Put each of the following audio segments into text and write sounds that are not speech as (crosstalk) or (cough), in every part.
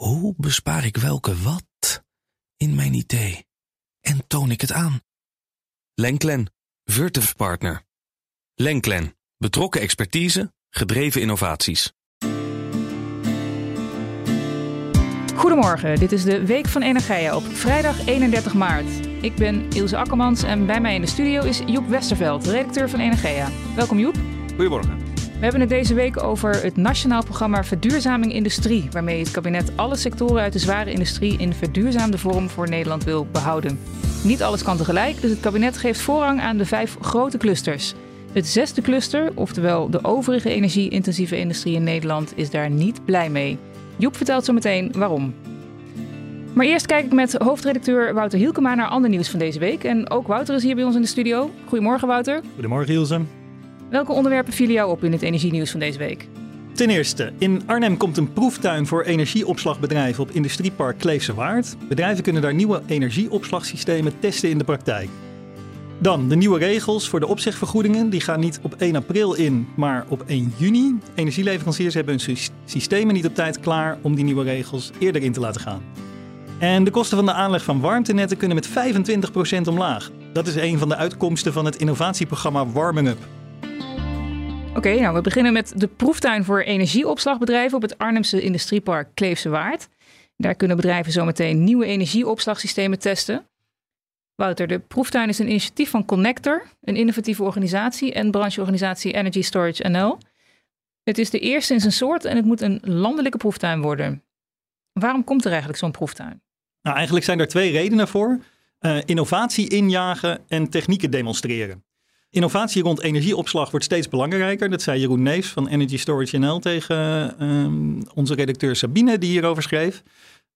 Hoe bespaar ik welke wat in mijn idee? En toon ik het aan? Lenklen, Virtuf Partner. Lenklen, betrokken expertise, gedreven innovaties. Goedemorgen, dit is de Week van Energia op vrijdag 31 maart. Ik ben Ilse Akkermans en bij mij in de studio is Joep Westerveld, redacteur van Energia. Welkom Joep. Goedemorgen. We hebben het deze week over het Nationaal Programma Verduurzaming Industrie, waarmee het kabinet alle sectoren uit de zware industrie in verduurzaamde vorm voor Nederland wil behouden. Niet alles kan tegelijk, dus het kabinet geeft voorrang aan de vijf grote clusters. Het zesde cluster, oftewel de overige energie-intensieve industrie in Nederland, is daar niet blij mee. Joep vertelt zo meteen waarom. Maar eerst kijk ik met hoofdredacteur Wouter Hielkema naar ander nieuws van deze week. En ook Wouter is hier bij ons in de studio. Goedemorgen Wouter. Goedemorgen Ilse. Welke onderwerpen vielen jou op in het energienieuws van deze week? Ten eerste, in Arnhem komt een proeftuin voor energieopslagbedrijven op Industriepark Kleefse Waard. Bedrijven kunnen daar nieuwe energieopslagsystemen testen in de praktijk. Dan de nieuwe regels voor de opzegvergoedingen. Die gaan niet op 1 april in, maar op 1 juni. Energieleveranciers hebben hun systemen niet op tijd klaar om die nieuwe regels eerder in te laten gaan. En de kosten van de aanleg van warmtenetten kunnen met 25% omlaag. Dat is een van de uitkomsten van het innovatieprogramma Warming Up. Oké, nou we beginnen met de proeftuin voor energieopslagbedrijven op het Arnhemse industriepark Kleefse Waard. Daar kunnen bedrijven zometeen nieuwe energieopslagsystemen testen. Wouter, de proeftuin is een initiatief van Connector, een innovatieve organisatie en brancheorganisatie Energy Storage NL. Het is de eerste in zijn soort en het moet een landelijke proeftuin worden. Waarom komt er eigenlijk zo'n proeftuin? Nou, eigenlijk zijn er twee redenen voor. Uh, innovatie injagen en technieken demonstreren. Innovatie rond energieopslag wordt steeds belangrijker. Dat zei Jeroen Neefs van Energy Storage NL tegen um, onze redacteur Sabine, die hierover schreef.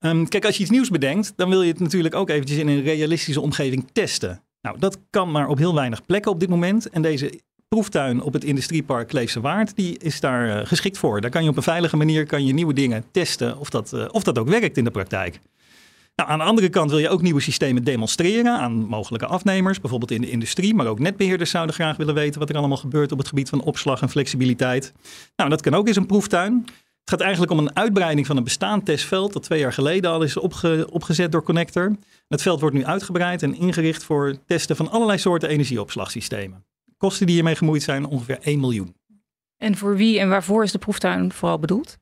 Um, kijk, als je iets nieuws bedenkt, dan wil je het natuurlijk ook eventjes in een realistische omgeving testen. Nou, dat kan maar op heel weinig plekken op dit moment. En deze proeftuin op het industriepark Kleefse Waard, die is daar uh, geschikt voor. Daar kan je op een veilige manier kan je nieuwe dingen testen of dat, uh, of dat ook werkt in de praktijk. Nou, aan de andere kant wil je ook nieuwe systemen demonstreren aan mogelijke afnemers, bijvoorbeeld in de industrie, maar ook netbeheerders zouden graag willen weten wat er allemaal gebeurt op het gebied van opslag en flexibiliteit. Nou, dat kan ook eens een proeftuin. Het gaat eigenlijk om een uitbreiding van een bestaand testveld dat twee jaar geleden al is opge opgezet door Connector. Het veld wordt nu uitgebreid en ingericht voor testen van allerlei soorten energieopslagsystemen. Kosten die hiermee gemoeid zijn ongeveer 1 miljoen. En voor wie en waarvoor is de proeftuin vooral bedoeld?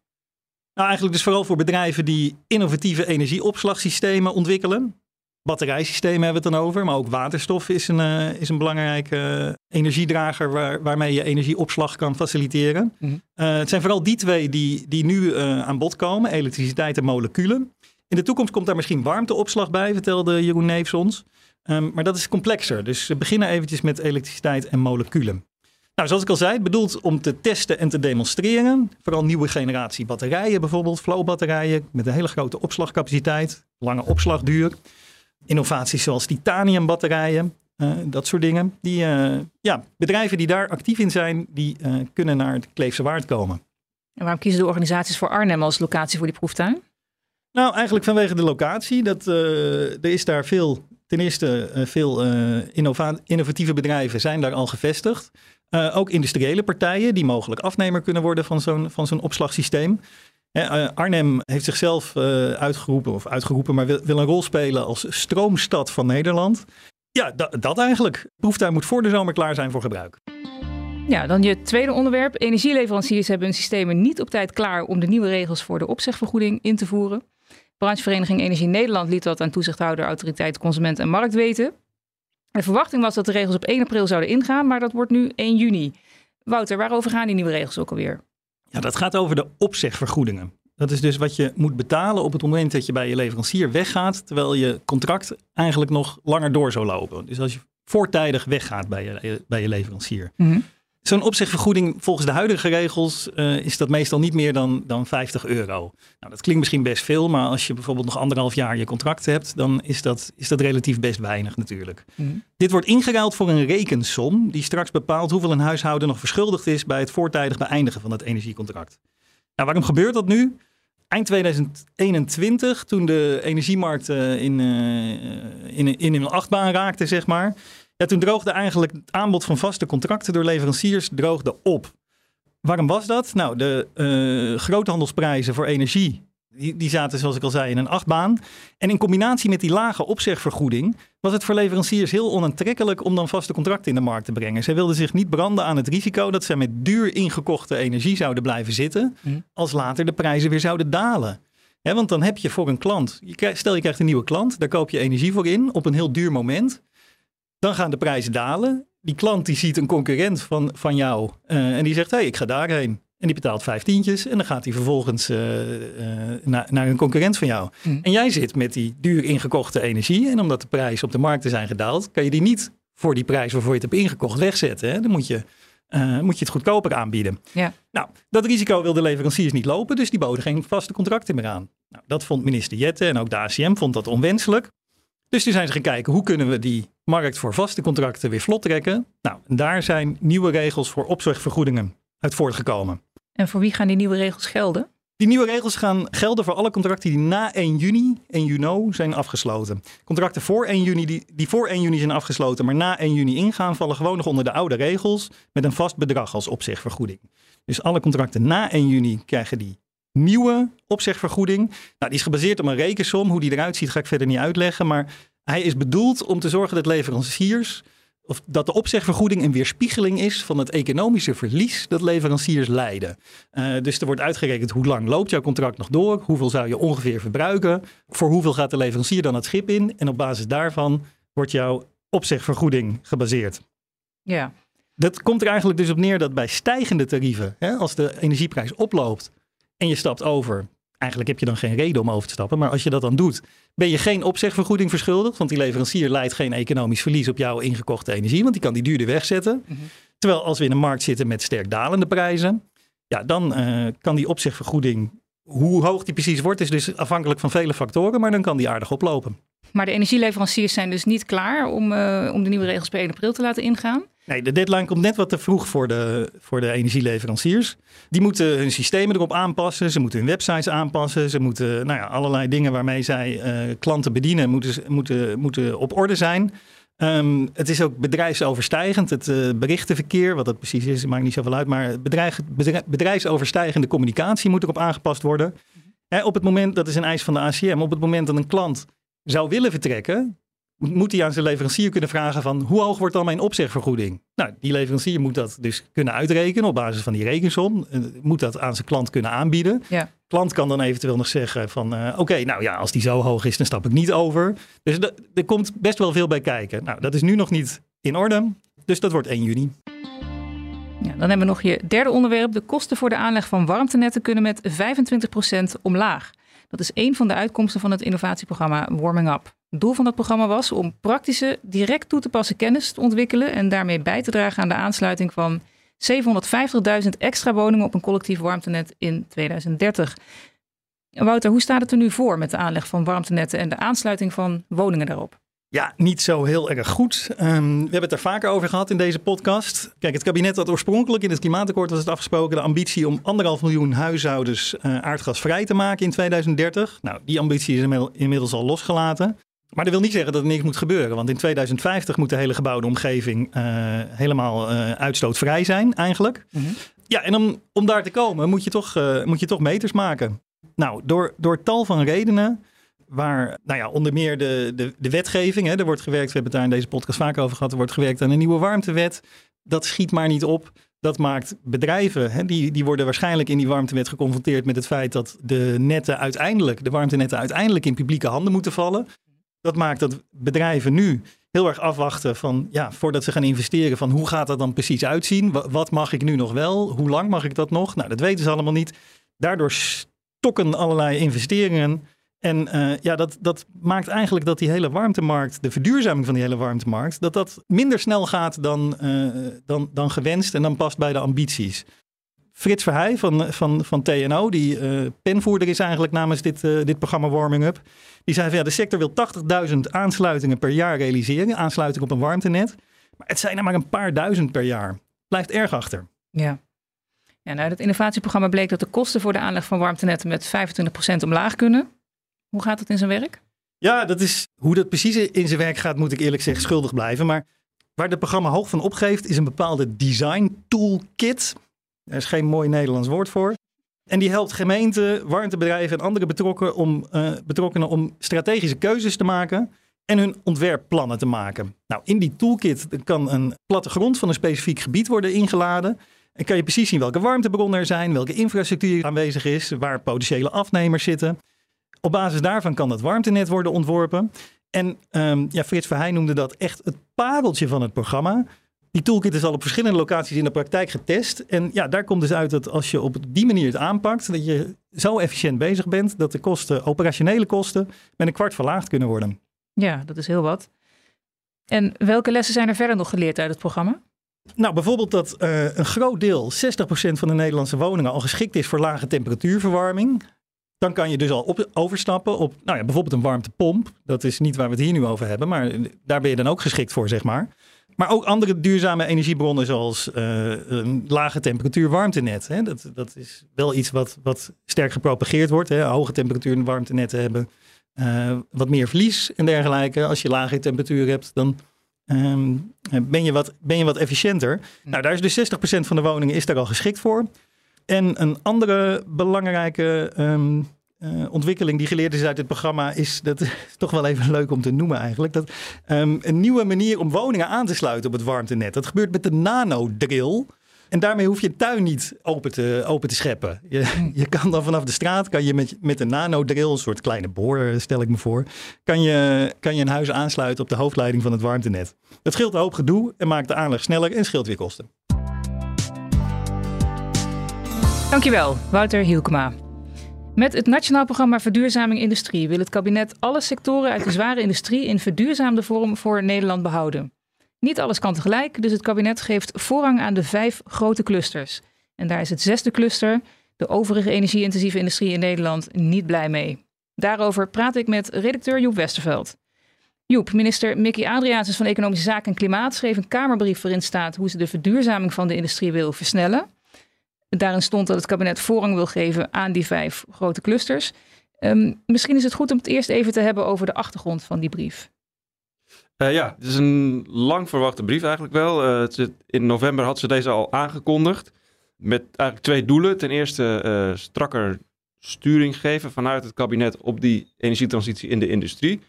Nou, eigenlijk dus vooral voor bedrijven die innovatieve energieopslagsystemen ontwikkelen. Batterijsystemen hebben we het dan over, maar ook waterstof is een, uh, is een belangrijke uh, energiedrager waar, waarmee je energieopslag kan faciliteren. Mm -hmm. uh, het zijn vooral die twee die, die nu aan bod komen, elektriciteit en moleculen. In de toekomst komt daar misschien warmteopslag bij, vertelde Jeroen Neefs ons. Um, maar dat is complexer, dus we beginnen eventjes met elektriciteit en moleculen. Nou, zoals ik al zei, bedoeld om te testen en te demonstreren. Vooral nieuwe generatie batterijen, bijvoorbeeld flowbatterijen met een hele grote opslagcapaciteit, lange opslagduur. Innovaties zoals titaniumbatterijen, uh, dat soort dingen. Die, uh, ja, bedrijven die daar actief in zijn, die uh, kunnen naar het Kleefse Waard komen. En waarom kiezen de organisaties voor Arnhem als locatie voor die proeftuin? Nou, eigenlijk vanwege de locatie. Dat, er is daar veel, ten eerste veel innovatieve bedrijven zijn daar al gevestigd. Uh, ook industriële partijen die mogelijk afnemer kunnen worden van zo'n, van zo'n opslagsysteem. Uh, Arnhem heeft zichzelf uitgeroepen, of uitgeroepen, maar wil, wil, een rol spelen als stroomstad van Nederland. Ja, dat eigenlijk. Proeftuin moet voor de zomer klaar zijn voor gebruik. Ja, dan je tweede onderwerp. Energieleveranciers hebben hun systemen niet op tijd klaar om de nieuwe regels voor de opzegvergoeding in te voeren. Branchevereniging Energie Nederland liet dat aan toezichthouder, autoriteit, consument en markt weten. De verwachting was dat de regels op 1 april zouden ingaan, maar dat wordt nu 1 juni. Wouter, waarover gaan die nieuwe regels ook alweer? Ja, dat gaat over de opzegvergoedingen. Dat is dus wat je moet betalen op het moment dat je bij je leverancier weggaat, terwijl je contract eigenlijk nog langer door zou lopen. Dus als je voortijdig weggaat bij je, bij je leverancier. Mm -hmm. Zo'n opzegvergoeding volgens de huidige regels uh, is dat meestal niet meer dan, dan 50 euro. Nou, dat klinkt misschien best veel, maar als je bijvoorbeeld nog anderhalf jaar je contract hebt, dan is dat, is dat relatief best weinig natuurlijk. Mm. Dit wordt ingeruild voor een rekensom die straks bepaalt hoeveel een huishouden nog verschuldigd is bij het voortijdig beëindigen van het energiecontract. Nou, waarom gebeurt dat nu? Eind 2021, toen de energiemarkt uh, in, uh, in, in een achtbaan raakte, zeg maar, ja, toen droogde eigenlijk het aanbod van vaste contracten door leveranciers droogde op. Waarom was dat? Nou, de uh, groothandelsprijzen voor energie Die, die zaten, zoals ik al zei, in een achtbaan. En in combinatie met die lage opzegvergoeding was het voor leveranciers heel onaantrekkelijk om dan vaste contracten in de markt te brengen. Zij wilden zich niet branden aan het risico dat zij met duur ingekochte energie zouden blijven zitten Mhm. als later de prijzen weer zouden dalen. Want dan heb je voor een klant, je stel je krijgt een nieuwe klant, daar koop je energie voor in op een heel duur moment. Dan gaan de prijzen dalen. Die klant die ziet een concurrent van, van jou eh, en die zegt, hé, hey, ik ga daarheen. En die betaalt vijf tientjes en dan gaat hij vervolgens eh, eh, naar, naar een concurrent van jou. Mm. En jij zit met die duur ingekochte energie en omdat de prijzen op de markten zijn gedaald, kan je die niet voor die prijs waarvoor je het hebt ingekocht wegzetten. Hè? Dan moet je, moet je het goedkoper aanbieden. Ja. Nou, dat risico wilden leveranciers niet lopen, dus die boden geen vaste contracten meer aan. Nou, dat vond minister Jette en ook de ACM vond dat onwenselijk. Dus toen zijn ze gaan kijken hoe kunnen we die markt voor vaste contracten weer vlot trekken. Nou, en daar zijn nieuwe regels voor opzegvergoedingen uit voortgekomen. En voor wie gaan die nieuwe regels gelden? Die nieuwe regels gaan gelden voor alle contracten die na 1 juni, 1 juni zijn afgesloten. Contracten voor 1 juni, die, die voor 1 juni zijn afgesloten, maar na 1 juni ingaan, vallen gewoon nog onder de oude regels met een vast bedrag als opzegvergoeding. Dus alle contracten na 1 juni krijgen die nieuwe opzegvergoeding. Nou, die is gebaseerd op een rekensom. Hoe die eruit ziet ga ik verder niet uitleggen, maar hij is bedoeld om te zorgen dat leveranciers of dat de opzegvergoeding een weerspiegeling is van het economische verlies dat leveranciers lijden. Uh, dus er wordt uitgerekend hoe lang loopt jouw contract nog door, hoeveel zou je ongeveer verbruiken, voor hoeveel gaat de leverancier dan het schip in en op basis daarvan wordt jouw opzegvergoeding gebaseerd. Ja. Dat komt er eigenlijk dus op neer dat bij stijgende tarieven, hè, als de energieprijs oploopt en je stapt over, eigenlijk heb je dan geen reden om over te stappen, maar als je dat dan doet, ben je geen opzegvergoeding verschuldigd, want die leverancier leidt geen economisch verlies op jouw ingekochte energie, want die kan die duurder wegzetten. Mhm. Terwijl als we in een markt zitten met sterk dalende prijzen, ja, dan uh, kan die opzegvergoeding, hoe hoog die precies wordt, is dus afhankelijk van vele factoren, maar dan kan die aardig oplopen. Maar de energieleveranciers zijn dus niet klaar om, uh, om de nieuwe regels per 1 april te laten ingaan? Nee, de deadline komt net wat te vroeg voor de, voor de energieleveranciers. Die moeten hun systemen erop aanpassen. Ze moeten hun websites aanpassen. Ze moeten nou ja, allerlei dingen waarmee zij uh, klanten bedienen, moeten, moeten, moeten op orde zijn. Um, het is ook bedrijfsoverstijgend. Het uh, berichtenverkeer, wat dat precies is, maakt niet zoveel uit. Maar bedrijf, bedrijfsoverstijgende communicatie moet erop aangepast worden. En op het moment, dat is een eis van de ACM, op het moment dat een klant zou willen vertrekken, moet hij aan zijn leverancier kunnen vragen van hoe hoog wordt dan mijn opzegvergoeding? Nou, die leverancier moet dat dus kunnen uitrekenen op basis van die rekensom. Uh, moet dat aan zijn klant kunnen aanbieden. Ja. Klant kan dan eventueel nog zeggen van uh, oké, okay, nou ja, als die zo hoog is, dan stap ik niet over. Dus er komt best wel veel bij kijken. Nou, dat is nu nog niet in orde. Dus dat wordt 1 juni. Ja, dan hebben we nog je derde onderwerp. De kosten voor de aanleg van warmtenetten kunnen met 25% omlaag. Dat is een van de uitkomsten van het innovatieprogramma Warming Up. Doel van dat programma was om praktische, direct toe te passen kennis te ontwikkelen en daarmee bij te dragen aan de aansluiting van 750.000 extra woningen op een collectief warmtenet in 2030. Wouter, hoe staat het er nu voor met de aanleg van warmtenetten en de aansluiting van woningen daarop? Ja, niet zo heel erg goed. Um, we hebben het er vaker over gehad in deze podcast. Kijk, het kabinet had oorspronkelijk in het klimaatakkoord was het afgesproken de ambitie om anderhalf miljoen huishoudens uh, aardgasvrij te maken in 2030. Nou, die ambitie is inmiddels al losgelaten. Maar dat wil niet zeggen dat er niks moet gebeuren. Want in 2050 moet de hele gebouwde omgeving uh, helemaal uh, uitstootvrij zijn, eigenlijk. Mhm. Ja, en om, om daar te komen moet je toch, uh, moet je toch meters maken. Nou, door, door tal van redenen waar nou ja, onder meer de, de, de wetgeving, hè, er wordt gewerkt, we hebben het daar in deze podcast vaak over gehad, er wordt gewerkt aan een nieuwe warmtewet. Dat schiet maar niet op. Dat maakt bedrijven, hè, die, die worden waarschijnlijk in die warmtewet geconfronteerd met het feit dat de netten uiteindelijk, de warmtenetten uiteindelijk in publieke handen moeten vallen. Dat maakt dat bedrijven nu heel erg afwachten van, ja, voordat ze gaan investeren, van hoe gaat dat dan precies uitzien? Wat mag ik nu nog wel? Hoe lang mag ik dat nog? Nou, dat weten ze allemaal niet. Daardoor stokken allerlei investeringen. En uh, ja, dat, dat maakt eigenlijk dat die hele warmtemarkt, de verduurzaming van die hele warmtemarkt, dat dat minder snel gaat dan, uh, dan, dan gewenst en dan past bij de ambities. Frits Verheij van, van, van TNO, die uh, penvoerder is eigenlijk namens dit, dit programma Warming Up, die zei van ja, de sector wil 80.000 aansluitingen per jaar realiseren, aansluiting op een warmtenet. Maar het zijn er maar een paar duizend per jaar. Blijft erg achter. Ja. Ja, nou, het innovatieprogramma bleek dat de kosten voor de aanleg van warmtenetten met 25% omlaag kunnen. Hoe gaat het in zijn werk? Ja, dat is hoe dat precies in zijn werk gaat, moet ik eerlijk zeggen, schuldig blijven. Maar waar het programma hoog van opgeeft, is een bepaalde design toolkit. Er is geen mooi Nederlands woord voor. En die helpt gemeenten, warmtebedrijven en andere betrokken om, uh, betrokkenen om strategische keuzes te maken en hun ontwerpplannen te maken. Nou, in die toolkit kan een plattegrond van een specifiek gebied worden ingeladen. En kan je precies zien welke warmtebronnen er zijn, welke infrastructuur aanwezig is, waar potentiële afnemers zitten. Op basis daarvan kan het warmtenet worden ontworpen. En um, ja, Frits Verheij noemde dat echt het pareltje van het programma. Die toolkit is al op verschillende locaties in de praktijk getest. En ja, daar komt dus uit dat als je op die manier het aanpakt, dat je zo efficiënt bezig bent dat de kosten, operationele kosten, met een kwart verlaagd kunnen worden. Ja, dat is heel wat. En welke lessen zijn er verder nog geleerd uit het programma? Nou, bijvoorbeeld dat uh, een groot deel, 60% van de Nederlandse woningen, al geschikt is voor lage temperatuurverwarming. Dan kan je dus al op, overstappen op nou ja, bijvoorbeeld een warmtepomp. Dat is niet waar we het hier nu over hebben, maar daar ben je dan ook geschikt voor, zeg maar. Maar ook andere duurzame energiebronnen zoals uh, een lage temperatuur warmtenet. Hè. Dat, dat is wel iets wat, wat sterk gepropageerd wordt. Hè. Hoge temperatuur warmtenetten hebben uh, wat meer verlies en dergelijke. Als je lage temperatuur hebt, dan um, ben, je wat, ben je wat efficiënter. Nou, daar is dus 60% van de woningen is daar al geschikt voor. En een andere belangrijke um, uh, ontwikkeling die geleerd is uit dit programma is, dat is toch wel even leuk om te noemen eigenlijk, dat um, een nieuwe manier om woningen aan te sluiten op het warmtenet. Dat gebeurt met de nanodrill. En daarmee hoef je je tuin niet open te, open te scheppen. Je, je kan dan vanaf de straat, kan je met, met een nanodrill, een soort kleine boor stel ik me voor, kan je, kan je een huis aansluiten op de hoofdleiding van het warmtenet. Dat scheelt een hoop gedoe en maakt de aanleg sneller en scheelt weer kosten. Dankjewel, Wouter Hielkema. Met het Nationaal Programma Verduurzaming Industrie wil het kabinet alle sectoren uit de zware industrie in verduurzaamde vorm voor Nederland behouden. Niet alles kan tegelijk, dus het kabinet geeft voorrang aan de vijf grote clusters. En daar is het zesde cluster, de overige energie-intensieve industrie in Nederland, niet blij mee. Daarover praat ik met redacteur Joep Westerveld. Joep, minister Mickey Adriaansens van Economische Zaken en Klimaat schreef een Kamerbrief waarin staat hoe ze de verduurzaming van de industrie wil versnellen. Daarin stond dat het kabinet voorrang wil geven aan die vijf grote clusters. Um, misschien is het goed om het eerst even te hebben over de achtergrond van die brief. Uh, ja, het is een lang verwachte brief eigenlijk wel. Uh, in november had ze deze al aangekondigd. Met eigenlijk twee doelen. Ten eerste uh, strakker sturing geven vanuit het kabinet op die energietransitie in de industrie.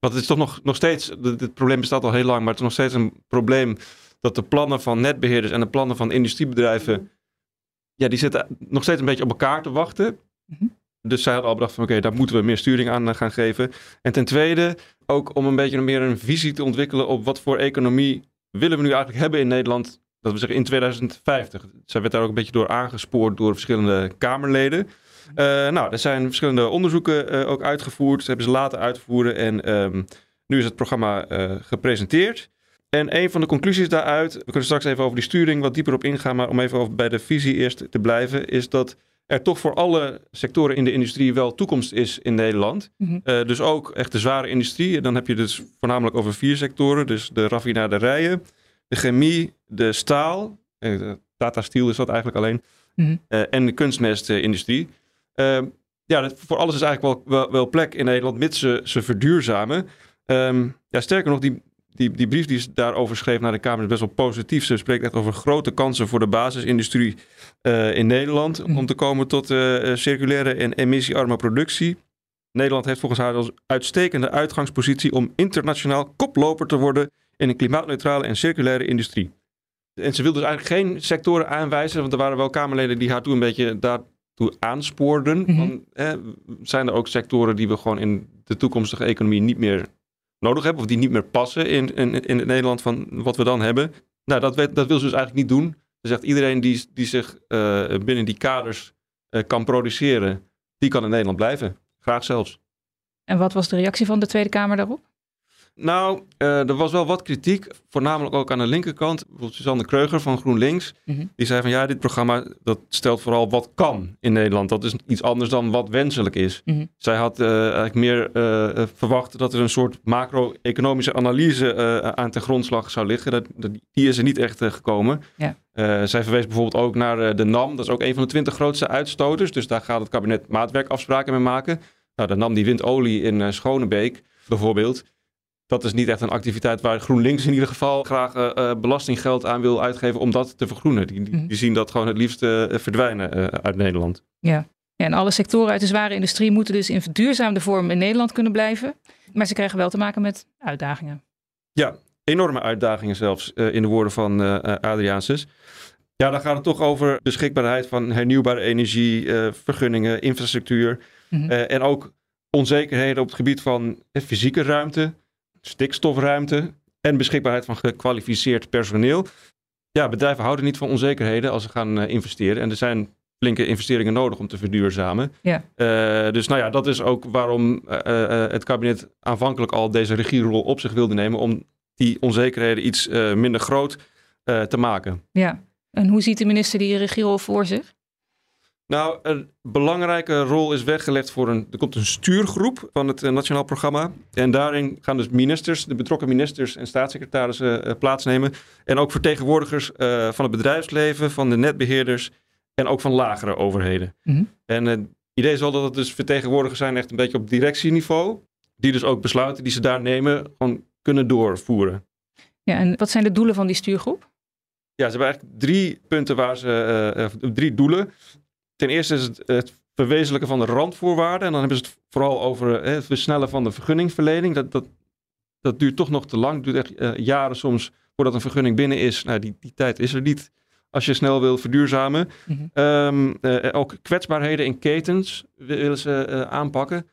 Want het is toch nog, nog steeds, het probleem bestaat al heel lang, maar het is nog steeds een probleem dat de plannen van netbeheerders en de plannen van industriebedrijven ja, die zitten nog steeds een beetje op elkaar te wachten. Mm Dus zij hadden al bedacht van oké, daar moeten we meer sturing aan eh, gaan geven. En ten tweede ook om een beetje meer een visie te ontwikkelen op wat voor economie willen we nu eigenlijk hebben in Nederland. Dat we zeggen in 2050. Zij werd daar ook een beetje door aangespoord door verschillende Kamerleden. Uh, nou, er zijn verschillende onderzoeken uh, ook uitgevoerd. Ze hebben ze laten uitvoeren en um, nu is het programma uh, gepresenteerd. En een van de conclusies daaruit, we kunnen straks even over die sturing wat dieper op ingaan, maar om even over bij de visie eerst te blijven, is dat er toch voor alle sectoren in de industrie wel toekomst is in Nederland. Mm -hmm. uh, dus ook echt de zware industrie. En dan heb je dus voornamelijk over vier sectoren. Dus de raffinaderijen, de chemie, de staal. Uh, Tata Steel is dat eigenlijk alleen. Mm -hmm. uh, en de kunstmestindustrie. ja, voor alles is eigenlijk wel, wel, wel, plek in Nederland, mits ze, ze verduurzamen. Um, ja, sterker nog, die, die, die brief die ze daarover schreef naar de Kamer is best wel positief. Ze spreekt echt over grote kansen voor de basisindustrie uh, in Nederland mm. om te komen tot uh, circulaire en emissiearme productie. Nederland heeft volgens haar als uitstekende uitgangspositie om internationaal koploper te worden in een klimaatneutrale en circulaire industrie. En ze wil dus eigenlijk geen sectoren aanwijzen, want er waren wel Kamerleden die haar toen een beetje daartoe aanspoorden. Van, hè, zijn er ook sectoren die we gewoon in de toekomstige economie niet meer nodig hebben, of die niet meer passen in, in, in het Nederland van wat we dan hebben. Nou, dat, dat wil ze dus eigenlijk niet doen. Ze zegt iedereen die, die zich uh, binnen die kaders uh, kan produceren, die kan in Nederland blijven. Graag zelfs. En wat was de reactie van de Tweede Kamer daarop? Nou, uh, er was wel wat kritiek, voornamelijk ook aan de linkerkant. Bijvoorbeeld Suzanne Kreuger van GroenLinks. Mm -hmm. Die zei van ja, dit programma dat stelt vooral wat kan in Nederland. Dat is iets anders dan wat wenselijk is. Mm -hmm. Zij had uh, eigenlijk meer uh, verwacht dat er een soort macro-economische analyse aan ten grondslag zou liggen. Dat, dat, die is er niet echt gekomen. Ja. zij verwees bijvoorbeeld ook naar de NAM. Dat is ook een van de twintig grootste uitstoters. Dus daar gaat het kabinet maatwerkafspraken mee maken. Nou, de NAM die wint olie in Schonebeek bijvoorbeeld. Dat is niet echt een activiteit waar GroenLinks in ieder geval graag uh, belastinggeld aan wil uitgeven om dat te vergroenen. Die, die, Mhm. zien dat gewoon het liefst uh, verdwijnen uh, uit Nederland. Ja. ja, en alle sectoren uit de zware industrie moeten dus in verduurzaamde vorm in Nederland kunnen blijven. Maar ze krijgen wel te maken met uitdagingen. Ja, enorme uitdagingen zelfs, in de woorden van uh, Adriaanses. Ja, dan gaat het toch over beschikbaarheid van hernieuwbare energie, vergunningen, infrastructuur. Mhm. en ook onzekerheden op het gebied van fysieke ruimte, stikstofruimte en beschikbaarheid van gekwalificeerd personeel. Ja, bedrijven houden niet van onzekerheden als ze gaan uh, investeren. En er zijn flinke investeringen nodig om te verduurzamen. Ja. Uh, dus nou ja, dat is ook waarom uh, het kabinet aanvankelijk al deze regierol op zich wilde nemen. Om die onzekerheden iets minder groot te maken. Ja, en hoe ziet de minister die regierol voor zich? Nou, een belangrijke rol is weggelegd voor een. Er komt een stuurgroep van het uh, Nationaal Programma. En daarin gaan dus ministers, de betrokken ministers en staatssecretarissen uh, plaatsnemen. En ook vertegenwoordigers uh, van het bedrijfsleven, van de netbeheerders en ook van lagere overheden. Mhm. En het idee is wel dat het dus vertegenwoordigers zijn, echt een beetje op directieniveau. Die dus ook besluiten die ze daar nemen, gewoon kunnen doorvoeren. Ja, en wat zijn de doelen van die stuurgroep? Ja, ze hebben eigenlijk drie punten waar ze. uh, drie doelen. Ten eerste is het, het verwezenlijken van de randvoorwaarden. En dan hebben ze het vooral over het versnellen van de vergunningverlening. Dat, dat, dat duurt toch nog te lang. Het duurt echt uh, jaren soms voordat een vergunning binnen is. Nou, die, die tijd is er niet als je snel wil verduurzamen. Mhm. Um, uh, ook kwetsbaarheden in ketens willen ze uh, aanpakken.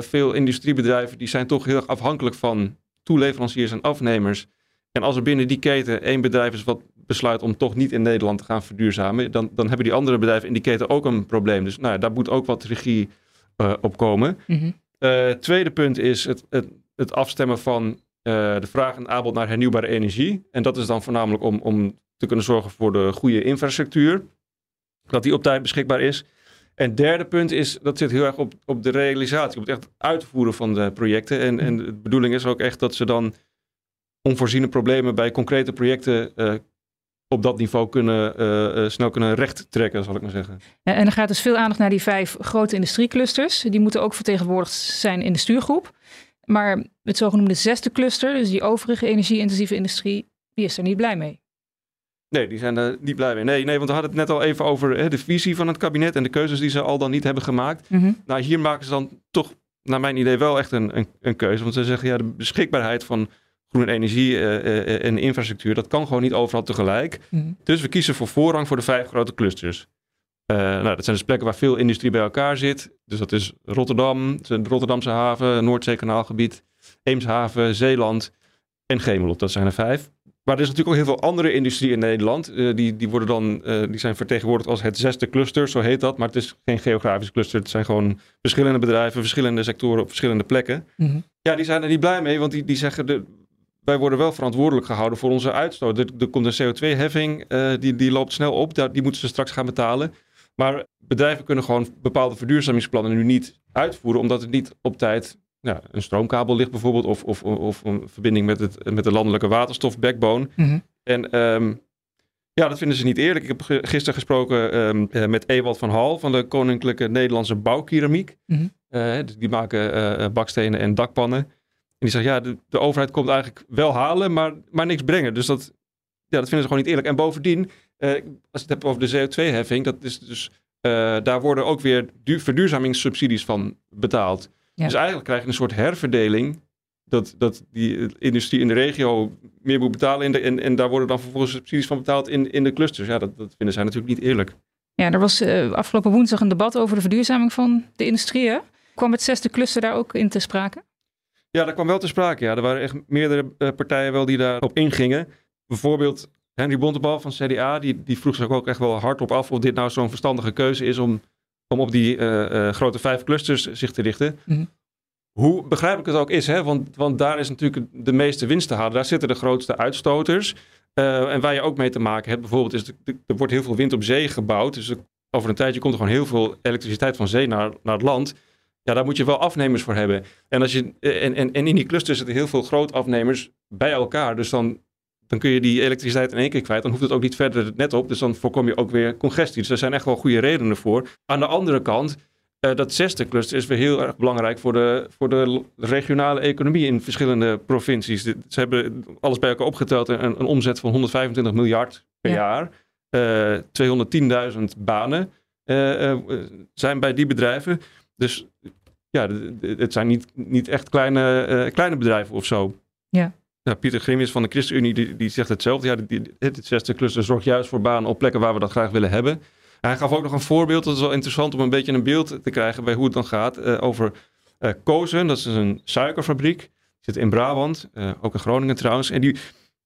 veel industriebedrijven die zijn toch heel erg afhankelijk van toeleveranciers en afnemers. En als er binnen die keten één bedrijf is wat besluit om toch niet in Nederland te gaan verduurzamen, dan, dan hebben die andere bedrijven in die keten ook een probleem. Dus nou, ja, daar moet ook wat regie uh, op komen. Mhm. Uh, tweede punt is het, het, het afstemmen van uh, de vraag en aanbod naar hernieuwbare energie. En dat is dan voornamelijk om, om te kunnen zorgen voor de goede infrastructuur. Dat die op tijd beschikbaar is. En derde punt is, dat zit heel erg op, op de realisatie, op het echt uitvoeren van de projecten. En, en de bedoeling is ook echt dat ze dan onvoorziene problemen bij concrete projecten uh, op dat niveau kunnen, uh, uh, snel kunnen recht trekken, zal ik maar zeggen. Ja, en er gaat dus veel aandacht naar die vijf grote industrieclusters. Die moeten ook vertegenwoordigd zijn in de stuurgroep. Maar het zogenoemde zesde cluster, dus die overige energie-intensieve industrie, die is er niet blij mee. Nee, die zijn er niet blij mee. Nee, nee want we hadden het net al even over hè, de visie van het kabinet en de keuzes die ze al dan niet hebben gemaakt. Mm -hmm. Nou, hier maken ze dan toch, naar mijn idee, wel echt een, een, een keuze. Want ze zeggen, ja, de beschikbaarheid van groene energie uh, uh, en infrastructuur, dat kan gewoon niet overal tegelijk. Mm -hmm. Dus we kiezen voor voorrang voor de vijf grote clusters. Uh, nou, dat zijn dus plekken waar veel industrie bij elkaar zit. Dus dat is Rotterdam, de Rotterdamse haven, Noordzeekanaalgebied, Eemshaven, Zeeland en Gemelot. Dat zijn er vijf. Maar er is natuurlijk ook heel veel andere industrie in Nederland. Uh, die, die, worden dan, uh, die zijn vertegenwoordigd als het zesde cluster, zo heet dat. Maar het is geen geografisch cluster. Het zijn gewoon verschillende bedrijven, verschillende sectoren op verschillende plekken. Mm -hmm. Ja, die zijn er niet blij mee, want die, die zeggen... De, wij worden wel verantwoordelijk gehouden voor onze uitstoot. Er, er komt een CO2-heffing, uh, die, die loopt snel op. Die moeten ze straks gaan betalen. Maar bedrijven kunnen gewoon bepaalde verduurzamingsplannen nu niet uitvoeren, omdat het niet op tijd een stroomkabel ligt bijvoorbeeld, of, of, of een verbinding met, het, met de landelijke waterstof-backbone. Mm -hmm. En um, ja, dat vinden ze niet eerlijk. Ik heb gisteren gesproken um, uh, met Ewald van Hal van de Koninklijke Nederlandse Bouwkeramiek. Mm -hmm. uh, die maken uh, bakstenen en dakpannen. En die zegt, ja, de, de, overheid komt eigenlijk wel halen, maar, maar niks brengen. Dus dat, ja, dat vinden ze gewoon niet eerlijk. En bovendien, uh, als je het hebt over de CO2-heffing, dat is dus, uh, daar worden ook weer verduurzamingssubsidies van betaald. Ja. Dus eigenlijk krijg je een soort herverdeling, dat, dat die industrie in de regio meer moet betalen in de, en, en daar worden dan vervolgens subsidies van betaald in, in de clusters. Ja, dat, dat vinden zij natuurlijk niet eerlijk. Ja, er was uh, afgelopen woensdag een debat over de verduurzaming van de industrie. Hè? Kwam het zesde cluster daar ook in te sprake? Ja, dat kwam wel te sprake. Ja. Er waren echt meerdere uh, partijen wel die daarop ingingen. Bijvoorbeeld Henry Bontebal van CDA, die, die vroeg zich ook echt wel hardop af of dit nou zo'n verstandige keuze is om, om op die uh, uh, grote vijf clusters zich te richten. Mm -hmm. Hoe begrijpelijk het ook is, hè? Want, want daar is natuurlijk de meeste winst te halen. Daar zitten de grootste uitstoters. En waar je ook mee te maken hebt, bijvoorbeeld, is de, er wordt heel veel wind op zee gebouwd. Dus er, over een tijdje komt er gewoon heel veel elektriciteit van zee naar, naar het land. Ja, daar moet je wel afnemers voor hebben. En, als je, en, en, en in die clusters zitten heel veel grootafnemers bij elkaar. Dus dan, dan kun je die elektriciteit in één keer kwijt. Dan hoeft het ook niet verder het net op. Dus dan voorkom je ook weer congestie. Dus daar zijn echt wel goede redenen voor. Aan de andere kant, Uh, dat zesde cluster is weer heel erg belangrijk voor de, voor de regionale economie in verschillende provincies. Ze hebben alles bij elkaar opgeteld een, een omzet van 125 miljard per jaar. Uh, 210.000 banen uh, zijn bij die bedrijven. Dus ja, het zijn niet, niet echt kleine, kleine bedrijven of zo. Ja. Ja, Pieter Grimius van de ChristenUnie die, die zegt hetzelfde. Ja, die, het zesde cluster zorgt juist voor banen op plekken waar we dat graag willen hebben. Hij gaf ook nog een voorbeeld, dat is wel interessant om een beetje een beeld te krijgen bij hoe het dan gaat, uh, over uh, Kozen. Dat is een suikerfabriek, die zit in Brabant, uh, ook in Groningen trouwens. En die, die,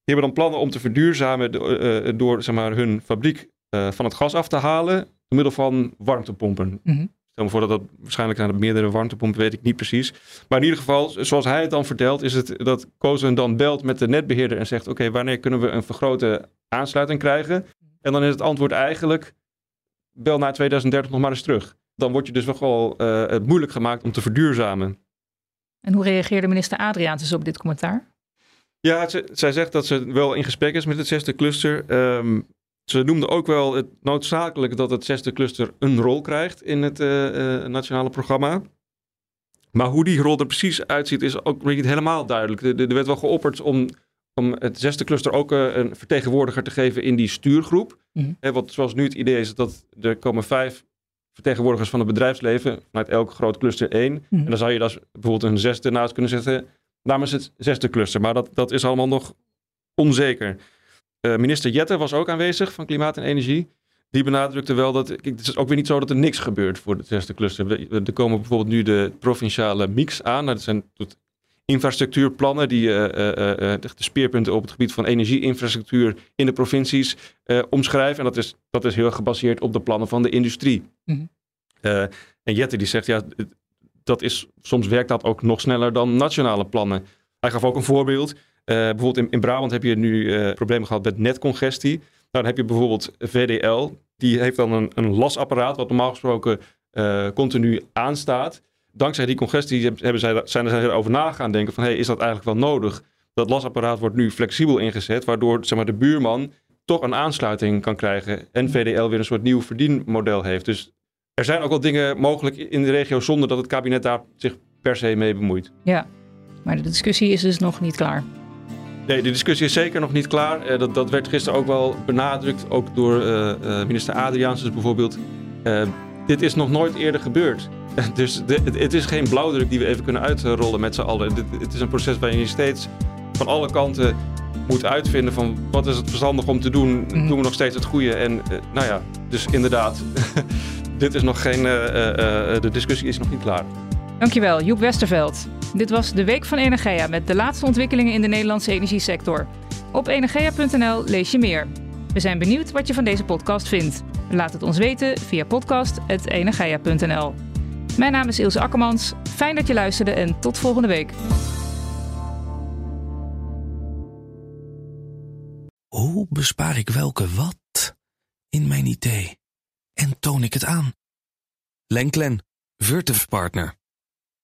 hebben dan plannen om te verduurzamen door, door zeg maar, hun fabriek van het gas af te halen door middel van warmtepompen. Mm -hmm. Stel me voor dat dat waarschijnlijk naar meerdere warmtepompen, weet ik niet precies. Maar in ieder geval, zoals hij het dan vertelt, is het dat Kozen dan belt met de netbeheerder en zegt: Oké, wanneer kunnen we een vergrote aansluiting krijgen? En dan is het antwoord eigenlijk: bel na 2030 nog maar eens terug. Dan word je dus wel uh, het moeilijk gemaakt om te verduurzamen. En hoe reageerde minister Adriaanse op dit commentaar? Ja, zij zegt dat ze wel in gesprek is met het zesde cluster. Um, ze noemde ook wel het noodzakelijk dat het zesde cluster een rol krijgt in het uh, uh, nationale programma. Maar hoe die rol er precies uitziet is ook niet helemaal duidelijk. Er, er werd wel geopperd om, om het zesde cluster ook uh, een vertegenwoordiger te geven in die stuurgroep. Mm -hmm. want zoals nu het idee is dat er komen vijf vertegenwoordigers van het bedrijfsleven vanuit elk groot cluster één. Mm -hmm. En dan zou je daar bijvoorbeeld een zesde naast kunnen zetten namens het zesde cluster. Maar dat, dat is allemaal nog onzeker. Uh, minister Jette was ook aanwezig van Klimaat en Energie. Die benadrukte wel dat het is ook weer niet zo dat er niks gebeurt voor het zesde cluster. Er komen bijvoorbeeld nu de provinciale mix aan. Nou, dat zijn infrastructuurplannen die uh, uh, de speerpunten op het gebied van energieinfrastructuur in de provincies omschrijven. En dat is, dat is heel gebaseerd op de plannen van de industrie. Mm -hmm. en Jette die zegt, ja, dat is, soms werkt dat ook nog sneller dan nationale plannen. Hij gaf ook een voorbeeld. Uh, bijvoorbeeld in, in, Brabant heb je nu uh, problemen gehad met netcongestie. Nou, dan heb je bijvoorbeeld VDL. Die heeft dan een, een lasapparaat wat normaal gesproken uh, continu aanstaat. Dankzij die congestie hebben zij, zijn er erover na gaan denken van... Hey, is dat eigenlijk wel nodig? Dat lasapparaat wordt nu flexibel ingezet... waardoor zeg maar, de buurman toch een aansluiting kan krijgen... en VDL weer een soort nieuw verdienmodel heeft. Dus er zijn ook wel dingen mogelijk in de regio... zonder dat het kabinet daar zich per se mee bemoeit. Ja, maar de discussie is dus nog niet klaar. Nee, de discussie is zeker nog niet klaar. Uh, dat, dat werd gisteren ook wel benadrukt, ook door uh, uh, minister Adriaans bijvoorbeeld. dit is nog nooit eerder gebeurd. (laughs) dus de, het, het, is geen blauwdruk die we even kunnen uitrollen met z'n allen. Dit, het is een proces waarin je steeds van alle kanten moet uitvinden van wat is het verstandig om te doen. Mm. Doen we nog steeds het goede? En nou ja, dus inderdaad, (laughs) dit is nog geen, de discussie is nog niet klaar. Dankjewel, Joep Westerveld. Dit was de Week van Energia met de laatste ontwikkelingen in de Nederlandse energiesector. Op energia.nl lees je meer. We zijn benieuwd wat je van deze podcast vindt. Laat het ons weten via podcast.energia.nl. Mijn naam is Ilse Akkermans. Fijn dat je luisterde en tot volgende week. Hoe bespaar ik welke wat in mijn idee en toon ik het aan? Lenklen, Virtuf Partner.